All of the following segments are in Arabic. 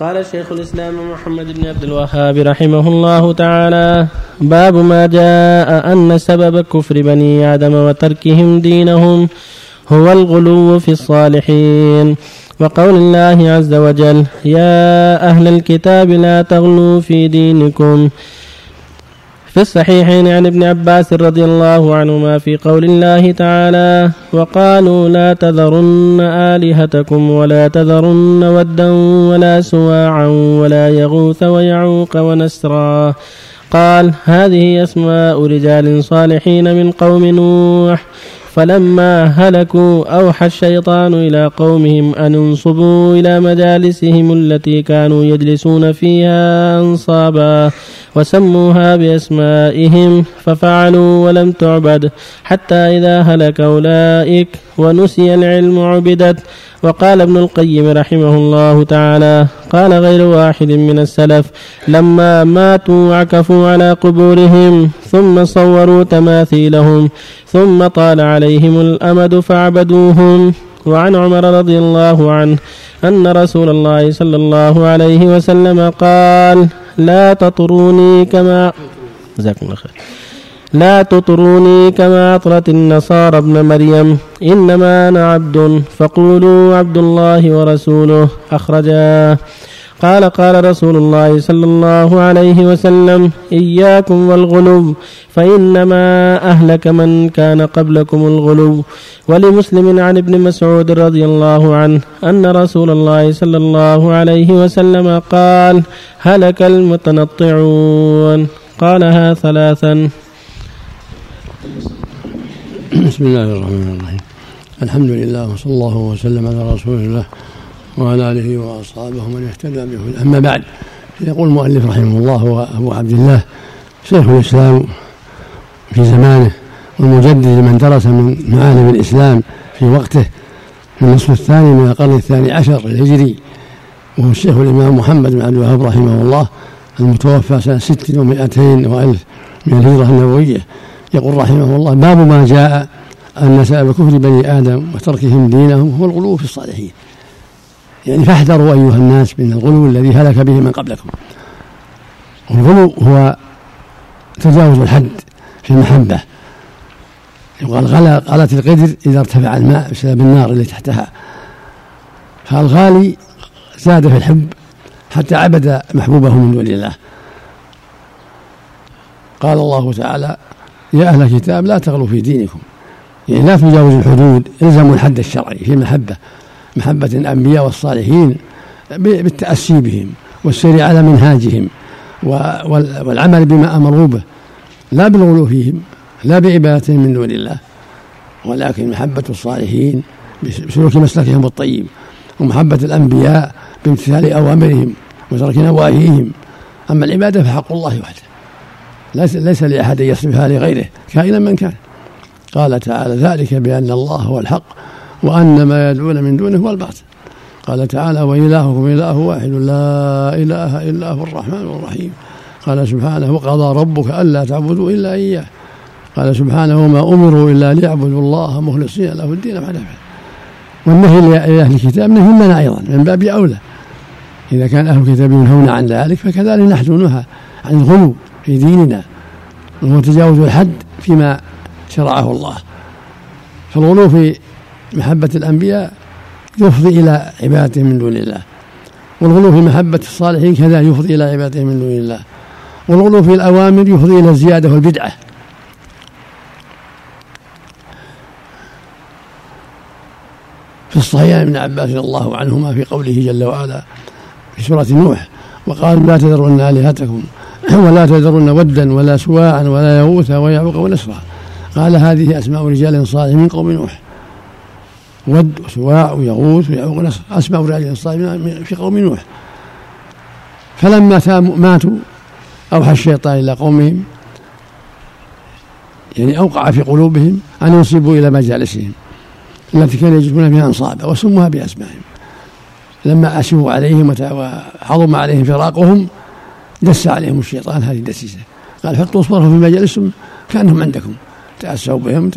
قال شيخ الإسلام محمد بن عبد الوهاب رحمه الله تعالى باب ما جاء أن سبب كفر بني آدم وتركهم دينهم هو الغلو في الصالحين. وقول الله عز وجل يا أهل الكتاب لا تغلوا في دينكم. في الصحيحين عن ابن عباس رضي الله عنهما في قول الله تعالى وقالوا لا تذرن آلهتكم ولا تذرن ودا ولا سواعا ولا يغوث ويعوق ونسرا. قال هذه أسماء رجال صالحين من قوم نوح. فلما هلكوا أوحى الشيطان إلى قومهم أن انصبوا إلى مجالسهم التي كانوا يجلسون فيها أنصابا وسموها بأسمائهم ففعلوا ولم تعبد حتى إذا هلك أولئك ونسي العلم عبدت. وقال ابن القيم رحمه الله تعالى قال غير واحد من السلف لما ماتوا عكفوا على قبورهم. ثم صوروا تماثيلهم ثم طال عليهم الأمد فعبدوهم. وعن عمر رضي الله عنه أن رسول الله صلى الله عليه وسلم قال لا تطروني كما جزاكم الله خير. لا تطروني كما أطرت النصارى ابن مريم إنما أنا عبد فقولوا عبد الله ورسوله. أخرجاه قال قال رسول الله صلى الله عليه وسلم إياكم والغلو فإنما أهلك من كان قبلكم الغلو. ولمسلم عن ابن مسعود رضي الله عنه أن رسول الله صلى الله عليه وسلم قال هلك المتنطعون. قالها ثلاثا. بسم الله الرحمن الرحيم. الحمد لله وصلى الله وسلم على رسول الله. وعلى آله وأصحابه من اهتدى به. أما بعد يقول المؤلف رحمه الله هو أبو عبد الله شيخ الإسلام في زمانه والمجدد من درس من معالم الإسلام في وقته. في النصف الثاني من القرن الثاني عشر الهجري. وهو الشيخ الإمام محمد بن عبد الوهاب رحمه الله المتوفى سنة ست ومائتين وألف من الهجرة النبوية. يقول رحمه الله باب ما جاء أن سبب كفر بني آدم وتركهم دينهم هو الغلو في الصالحين. يعني فاحذروا أيها الناس من الغلو الذي هلك به من قبلكم. الغلو هو تجاوز الحد في المحبة. يقال غلا غلت القدر إذا ارتفع الماء بسبب النار اللي تحتها. فالغالي زاد في الحب حتى عبد محبوبه من دون الله. قال الله تعالى يا أهل الكتاب لا تغلوا في دينكم. يعني لا تجاوزوا الحدود إلزموا الحد الشرعي في المحبة. محبة الأنبياء والصالحين بالتأسي بهم والسير على منهاجهم والعمل بما أمروا به لا بالغلو فيهم لا بعبادتهم من دون الله. ولكن محبة الصالحين بسلوك مسلكهم الطيب ومحبة الأنبياء بامتثال أوامرهم وترك نواهيهم. أما العبادة فحق الله وحده ليس, ليس لأحد يصرفها لغيره كائنا من كان. قال تعالى ذلك بأن الله هو الحق وأن ما يدعون من دونه هو الباطل. قال تعالى وإلهكم إله واحد لا إله إلا هو الرحمن الرحيم. قال سبحانه وقضى ربك ألا تعبدوا إلا إياه. قال سبحانه وما أمروا إلا ليعبدوا الله مخلصين له الدين بعد والنهي لأهل الكتاب نهي لنا أيضا من باب أولى. إذا كان أهل الكتاب ينهون عن ذلك فكذلك نحن نهى عن الغلو في ديننا وهو تجاوز الحد فيما شرعه الله. فالغلو في محبة الأنبياء يفضي إلى عبادته من دون الله. والغلو في محبة الصالحين كذا يفضي إلى عبادته من دون الله. والغلو في الأوامر يفضي إلى الزيادة والبدعة. في الصحيح ابن عباس رضي الله عنهما في قوله جل وعلا في سورة نوح وقالوا لا تذرون آلهتكم ولا تذرن ودا ولا سواعا ولا يغوث ويعوق ونسرا. قال هذه أسماء رجال صالحين من قوم نوح. ود وسواع ويغوث ويعوق ونسر أسماء رجال صالحين في قوم نوح. فلما ماتوا أوحى الشيطان إلى قومهم يعني أوقع في قلوبهم أن ينصبوا إلى مجالسهم التي كانوا يجلسون فيها أنصابا وسموها بأسمائهم. لما أشفوا عليهم وعظم عليهم فراقهم دس عليهم الشيطان هذه الدسيسة. قال حطوا صورهم في مجالسهم كأنهم عندكم. تأسوا بهم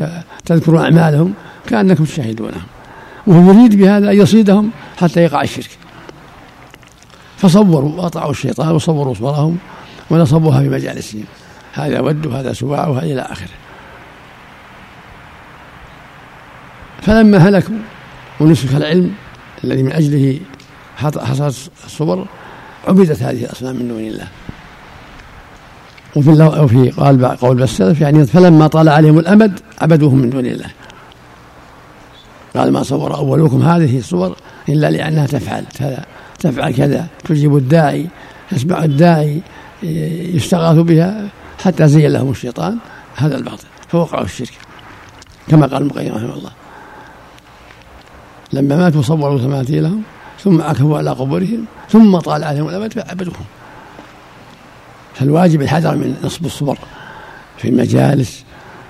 تذكروا أعمالهم كأنكم تشاهدونهم. وهو يريد بهذا أن يصيدهم حتى يقع الشرك. فصوروا وأطاعوا الشيطان وصوروا صورهم ونصبوها في مجالسهم. هذا ود وهذا سواع وهذا إلى آخره. فلما هلكوا ونسك العلم الذي من أجله حصلت الصور عبدت هذه الأصنام من دون الله. وفي وفي قال قول السلف يعني فلما طال عليهم الأمد عبدوهم من دون الله. قال ما صور أولكم هذه الصور إلا لأنها تفعل. كذا تفعل كذا. تجيب الداعي يسمع الداعي يستغاث بها حتى زين لهم الشيطان. هذا الباطل. فوقعوا الشرك. كما قال ابن القيم رحمه الله. لما ماتوا صوروا تماثيلهم ثم عكفوا على قبورهم ثم طال عليهم الأمد فعبدوهم فالواجب الحذر من نصب الصور في المجالس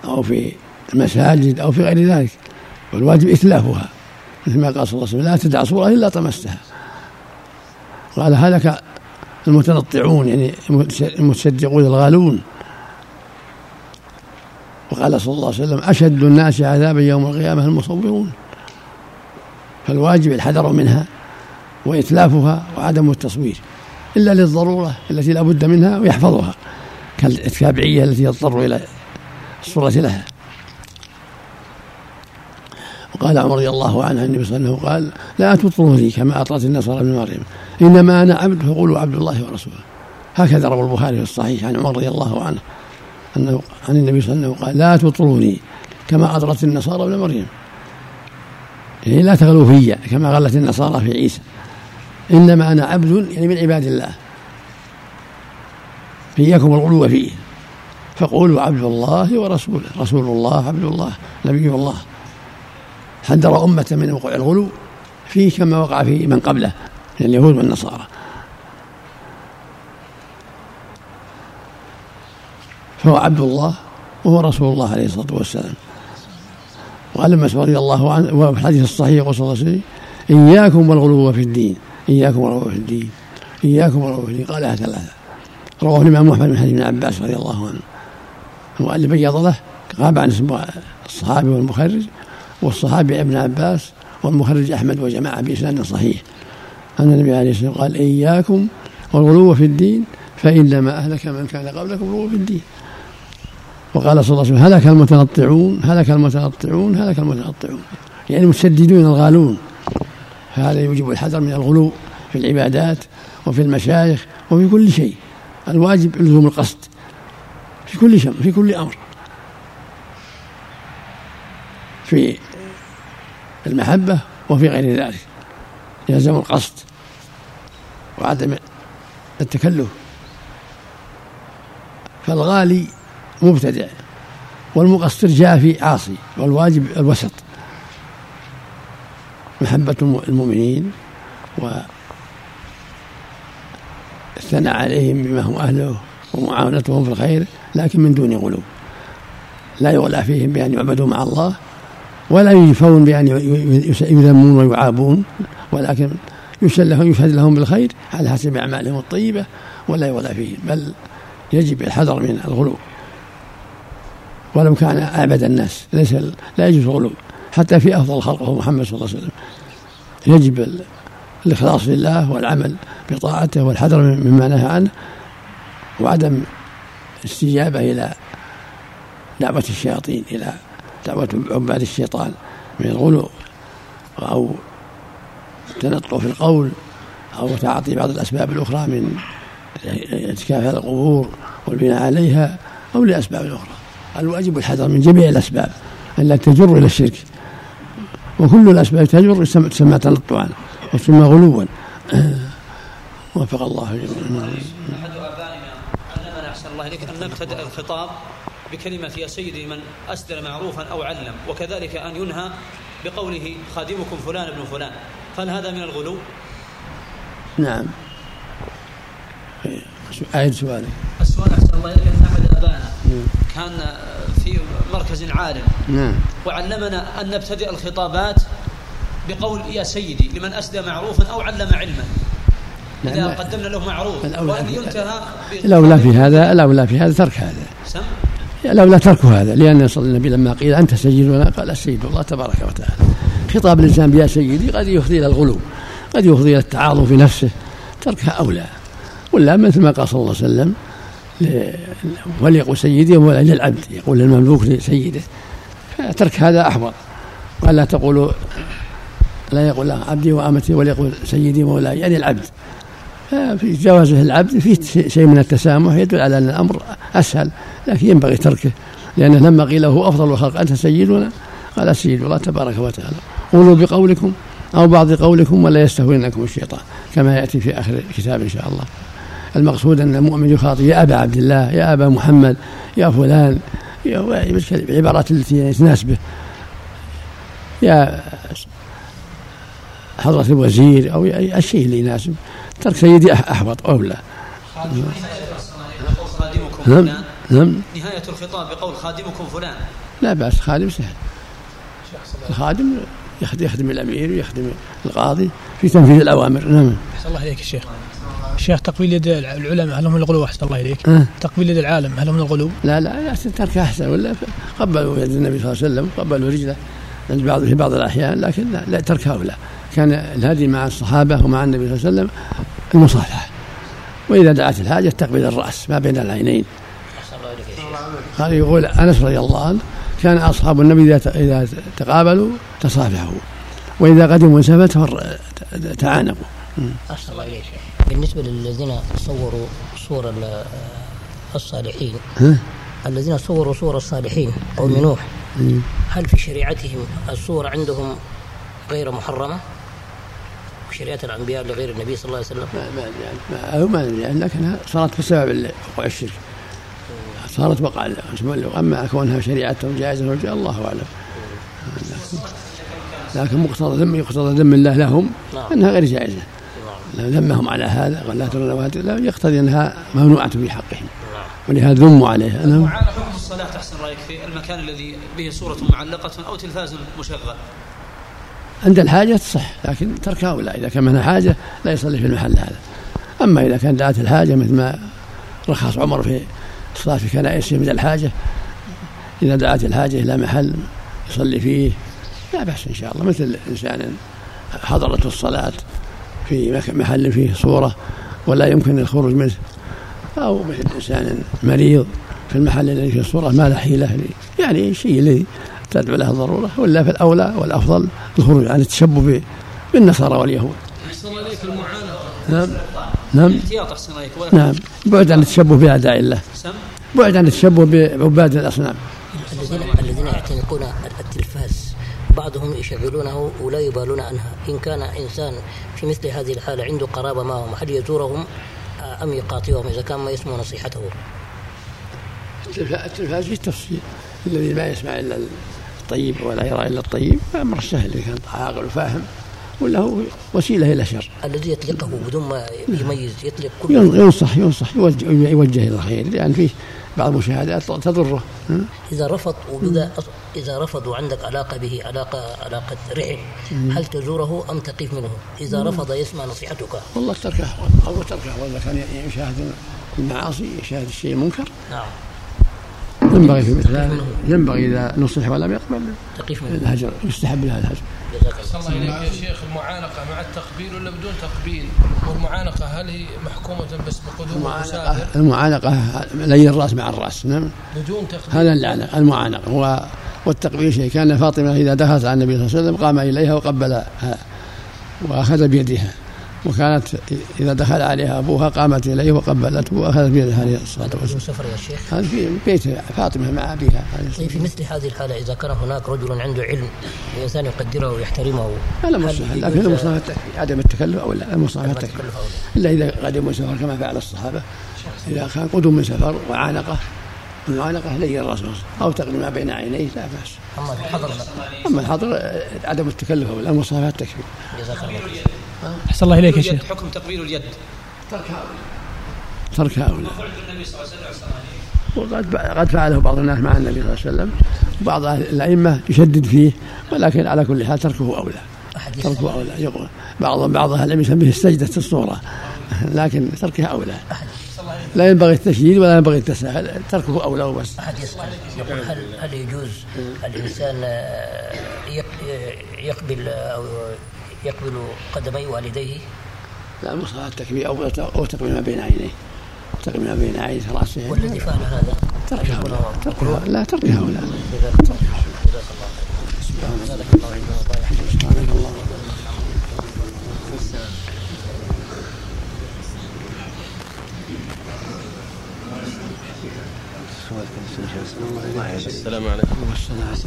أو في المساجد أو في غير ذلك. والواجب إتلافها مثل ما قال صلى الله عليه وسلم لا تدع صورة إلا طمستها. قال هلك المتنطعون يعني المتصدقون الغالون. وقال صلى الله عليه وسلم أشد الناس عذابا يوم القيامة المصورون. فالواجب الحذر منها وإتلافها وعدم التصوير إلا للضرورة التي لا بد منها ويحفظها كالتابعية التي يضطر إلى الصورة لها. وقال عمر رضي الله عنه النبي صلى الله عليه وسلم قال لا تطروني كما أطرت النصارى ابن مريم إنما أنا عبد فقولوا عبد الله ورسوله. هكذا روى البخاري في الصحيح عن عمر رضي الله عنه أنه عن النبي صلى الله عليه وسلم قال لا تطروني كما أطرت النصارى ابن مريم. يعني لا تغلوا في كما غلت النصارى في عيسى. إنما أنا عبد يعني من عباد الله. فإياكم الغلو فيه. فقولوا عبد الله ورسوله رسول الله عبد الله نبي الله. حذر أمة من وقوع الغلو فيه كما وقع في من قبله من اليهود والنصارى. فهو عبد الله وهو رسول الله عليه الصلاة والسلام. وقال مسعود رضي الله عنه وفي الحديث الصحيح صلى الله عليه وسلم إياكم والغلو في الدين إياكم والغلو في الدين إياكم والغلو في الدين قالها ثلاثة رواه الإمام محمد بن حديث بن عباس رضي الله عنه. المؤلف بيض له غاب عن اسم الصحابي والمخرج والصحابي ابن عباس والمخرج أحمد وجماعة بإسناد صحيح. أن النبي عليه الصلاة والسلام قال إياكم والغلو في الدين فإنما أهلك من كان قبلكم الغلو في الدين. وقال صلى الله عليه وسلم هلك المتنطعون هلك المتنطعون هلك المتنطعون. يعني المسددون الغالون. فهذا يوجب الحذر من الغلو في العبادات وفي المشايخ وفي كل شيء. الواجب لزوم القصد في كل شيء في كل أمر. في المحبة وفي غير ذلك. يلزم القصد وعدم التكلف. فالغالي مبتدع والمقصر جافي عاصي والواجب الوسط. محبة المؤمنين والثناء عليهم بما هم أهله ومعاونتهم في الخير لكن من دون غلو. لا يغلى فيهم بأن يعبدوا مع الله ولا يجفون بأن يذمون ويعابون ولكن يشهد لهم يشهد لهم بالخير على حسب أعمالهم الطيبة ولا يغلى فيهم بل يجب الحذر من الغلو. ولو كان أعبد الناس ليس لا يجوز الغلو. حتى في أفضل خلقه محمد صلى الله عليه وسلم. يجب الإخلاص لله والعمل بطاعته والحذر مما نهى عنه وعدم استجابة إلى دعوة الشياطين إلى دعوة عباد الشيطان من الغلو أو التنطع في القول أو تعاطي بعض الأسباب الأخرى من اعتكاف هذا القبور والبناء عليها أو لأسباب أخرى. الواجب الحذر من جميع الأسباب التي تجر إلى الشرك. وكل الأسباب تجر تسمى تنطعا وتسمى غلوا. وفق الله جميعا. أحد آبائنا علمنا أحسن الله إليك أن نبتدأ الخطاب. بكلمة يا سيدي من أسدل معروفا أو علم وكذلك أن ينهى بقوله خادمكم فلان ابن فلان. هل هذا من الغلو؟ نعم. أعيد سؤالي. السؤال أحسن الله إليك أحد آبائنا كان في مركز عالم. نعم. وعلمنا أن نبتدئ الخطابات بقول يا سيدي لمن أسدى معروفا أو علم علما. إذا نعم. قدمنا له معروف وأن ينتهى الأولى في هذا الأولى في هذا ترك هذا. سم. الأولى ترك هذا لأن صلى النبي لما قيل أنت سيدنا قال السيد الله تبارك وتعالى. خطاب الإنسان يا سيدي قد يفضي إلى الغلو قد يفضي إلى التعاظم في نفسه تركها أولى ولا مثل ما قال صلى الله عليه وسلم وليقول سيدي ولا للعبد يقول المملوك لسيده. ترك هذا أحوط. قال لا تقولوا لا يقول عبدي وأمتي وليقول سيدي مولاي يعني العبد. في جوازه العبد فيه شيء من التسامح يدل على أن الأمر أسهل لكن ينبغي تركه لأنه لما قيل له أفضل الخلق أنت سيدنا؟ قال سيد الله تبارك وتعالى قولوا بقولكم أو بعض قولكم ولا يستهوينكم الشيطان كما يأتي في آخر الكتاب إن شاء الله. المقصود أن المؤمن يخاطب يا أبا عبد الله يا أبا محمد يا فلان العبارات التي تناسبه يا حضرة الوزير أو الشيء اللي يناسب ترك سيدي أحبط أو لا. نعم نعم. نهاية الخطاب بقول خادمكم فلان. لا بأس خادم سهل. الخادم يخدم الأمير ويخدم القاضي في تنفيذ الأوامر. نعم. أحسن الله إليك الشيخ الشيخ تقبيل يد العلماء هل هم من الغلو؟ أحسن الله إليك؟ أه؟ تقبيل يد العالم هل هم من الغلو؟ لا لا ترك أحسن. ولا قبلوا يد النبي صلى الله عليه وسلم قبلوا رجلة عند بعض في بعض الأحيان لكن لا, لا ترك هؤلاء كان الهدي مع الصحابة ومع النبي صلى الله عليه وسلم المصافحه وإذا دعت الحاجة تقبل الرأس ما بين العينين. قال يقول أنس رضي الله عنه كان أصحاب النبي إذا تقابلوا تصافحوا. وإذا قدموا انسفت تعانقوا. أحسن الله إليك بالنسبة للذين صوروا صور الصالحين الذين صوروا صور الصالحين قوم نوح هل في شريعتهم الصور عندهم غير محرمة؟ شريعة الأنبياء لغير النبي صلى الله عليه وسلم؟ ما ما ما يعني لكنها صارت بسبب وقوع الشرك صارت وقع أما كونها شريعتهم جائزة الله أعلم. لكن مقتضى ذم يقتضى ذم الله لهم نعم. أنها غير جائزة. ذمهم على هذا ولا ترون لا يقتضي أنها ممنوعة في حقهم ولهذا ذموا عليها. نعم. حكم الصلاة أحسن رأيك في المكان الذي به صورة معلقة أو تلفاز مشغل؟ عند الحاجة تصح لكن تركها ولا إذا كان منها حاجة لا يصلي في المحل هذا. أما إذا كان دعت الحاجة مثل ما رخص عمر في الصلاة في كنائسه من الحاجة إذا دعت الحاجة إلى محل يصلي فيه لا بأس إن شاء الله. مثل إنسان حضرته الصلاة في محل فيه صورة ولا يمكن الخروج منه أو مثل إنسان مريض في المحل الذي فيه صورة ما له حيلة يعني شيء الذي تدعو له الضرورة ولا في الأولى والأفضل الخروج عن التشبه بالنصارى واليهود. أحسن عليك المعانقة نعم نعم. الاحتياط عليك نعم. بعد عن التشبه بأعداء الله. بعد عن التشبه بعباد الأصنام. الذين الذين يعتنقون التلفاز بعضهم يشغلونه ولا يبالون عنها. إن كان إنسان في مثل هذه الحالة عنده قرابة معهم هل يزورهم؟ آه، أم يقاطعهم؟ إذا كان ما يسمع نصيحته. التلفاز في تفصيل الذي ما يسمع إلا الطيب ولا يرى إلا الطيب أمر سهل إذا كان عاقل وفاهم. ولا هو وسيلة إلى شر. الذي يطلقه بدون ما يميز يطلق كل ينصح ينصح يوجه, يوجه إلى الخير لأن يعني فيه بعض المشاهدات تضره. إذا رفض واذا إذا رفضوا عندك علاقة به علاقه علاقة رحم هل تزوره أم تقف منه؟ إذا رفض يسمع نصيحتك. والله ترك احوال أو ترك احوال اذا كان يشاهد المعاصي يشاهد الشيء المنكر. نعم. ينبغي في مثل هذا. ينبغي إذا نصح ولم يقبل. الهجر يستحب لها الهجر. الله إليك يا شيخ المعانقة مع التقبيل ولا بدون تقبيل؟ والمعانقة هل هي محكومة بس بقدوم المعانقة المعانقة لي الرأس مع الرأس. نعم. بدون تقبيل. هذا اللعنة المعانقة. والتقبيل شيء. كان فاطمة إذا دخلت على النبي صلى الله عليه وسلم قام إليها وقبلها وأخذ بيدها. وكانت إذا دخل عليها أبوها قامت إليه وقبلته وأخذت بيدها عليه الصلاة والسلام. سفر يا شيخ؟ هذا في بيت فاطمة مع أبيها. طيب في مثل هذه الحالة إذا كان هناك رجل عنده علم الإنسان يقدره ويحترمه هذا مصلحة. لكن المصلحة عدم التكلف أو لا؟ المصلحة التكفي إلا إذا قدم من سفر كما فعل الصحابة. إذا كان قدم من سفر وعانقه المعانقة لي الرأس أو تقدم ما بين عينيه لا بأس. أما الحضر؟ أما الحضر عدم التكلف أو لا المصلحة التكفي جزاك الله أحسن الله إليك يا شيخ. حكم تقبيل اليد. ترك هؤلاء. ترك هؤلاء. وقد قد فعله بعض الناس مع النبي صلى الله عليه وسلم. وبعض الأئمة يشدد فيه ولكن على كل حال تركه أولى. تركه أولى. يقول بعض بعض أهل العلم يسميه السجدة الصورة لكن تركها أولى. لا ينبغي التشديد ولا ينبغي التساهل. تركه أولى وبس. أحد يسأل يقول هل هل يجوز الإنسان يقبل أو يقبل قدمي والديه؟ لا صلاة التكبير أو أو تقبيل ما بين عينيه تقبيل ما بين عينيه رأسه. والذي فعل هذا؟ تركها تركها لا تركها ولا سبحانك اللهم السلام عليكم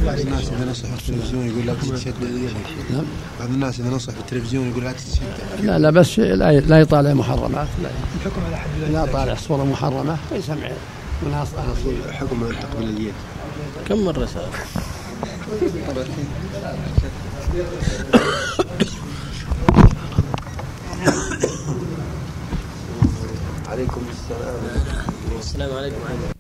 بعض الناس اذا نصح في التلفزيون يقول لا تتشد يدك نعم بعض الناس اذا نصح في التلفزيون يقول لا تتشد لا لا بس لا لا يطالع محرمات لا الحكم على حد لا طالع صورة محرمة يسمع مناص أهل الصورة حكم تقبل اليد. كم مرة سأل؟ عليكم السلام. السلام عليكم.